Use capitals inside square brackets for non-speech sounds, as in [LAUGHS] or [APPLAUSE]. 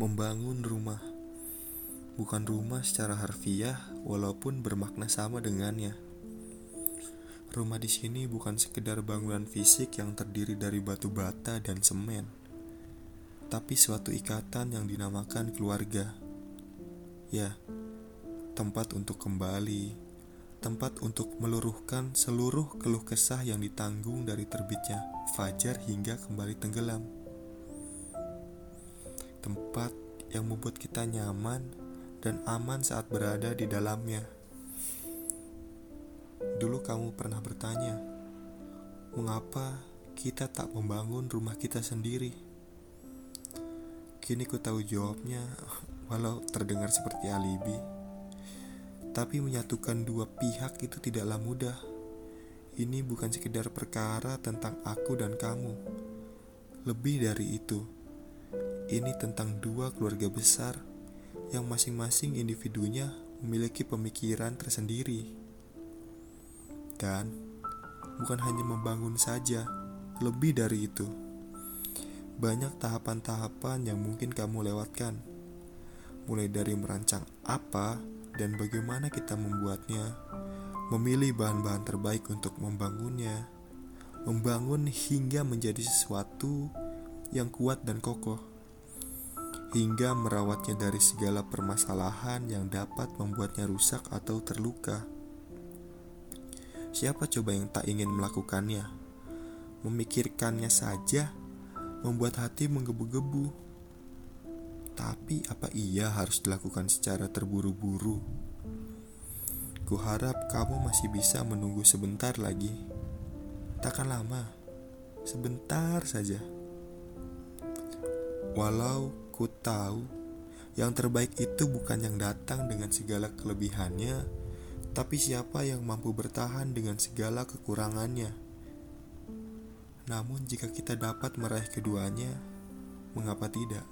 Membangun rumah bukan rumah secara harfiah, walaupun bermakna sama dengannya. Rumah di sini bukan sekedar bangunan fisik yang terdiri dari batu bata dan semen, tapi suatu ikatan yang dinamakan keluarga. Ya, tempat untuk kembali, tempat untuk meluruhkan seluruh keluh kesah yang ditanggung dari terbitnya fajar hingga kembali tenggelam tempat yang membuat kita nyaman dan aman saat berada di dalamnya. Dulu kamu pernah bertanya, mengapa kita tak membangun rumah kita sendiri? Kini ku tahu jawabnya, [LAUGHS] walau terdengar seperti alibi. Tapi menyatukan dua pihak itu tidaklah mudah. Ini bukan sekedar perkara tentang aku dan kamu. Lebih dari itu, ini tentang dua keluarga besar yang masing-masing individunya memiliki pemikiran tersendiri. Dan bukan hanya membangun saja, lebih dari itu. Banyak tahapan-tahapan yang mungkin kamu lewatkan. Mulai dari merancang apa dan bagaimana kita membuatnya, memilih bahan-bahan terbaik untuk membangunnya, membangun hingga menjadi sesuatu yang kuat dan kokoh hingga merawatnya dari segala permasalahan yang dapat membuatnya rusak atau terluka. Siapa coba yang tak ingin melakukannya? Memikirkannya saja membuat hati menggebu-gebu. Tapi apa ia harus dilakukan secara terburu-buru? Kuharap kamu masih bisa menunggu sebentar lagi. Takkan lama, sebentar saja. Walau Ku tahu yang terbaik itu bukan yang datang dengan segala kelebihannya, tapi siapa yang mampu bertahan dengan segala kekurangannya. Namun, jika kita dapat meraih keduanya, mengapa tidak?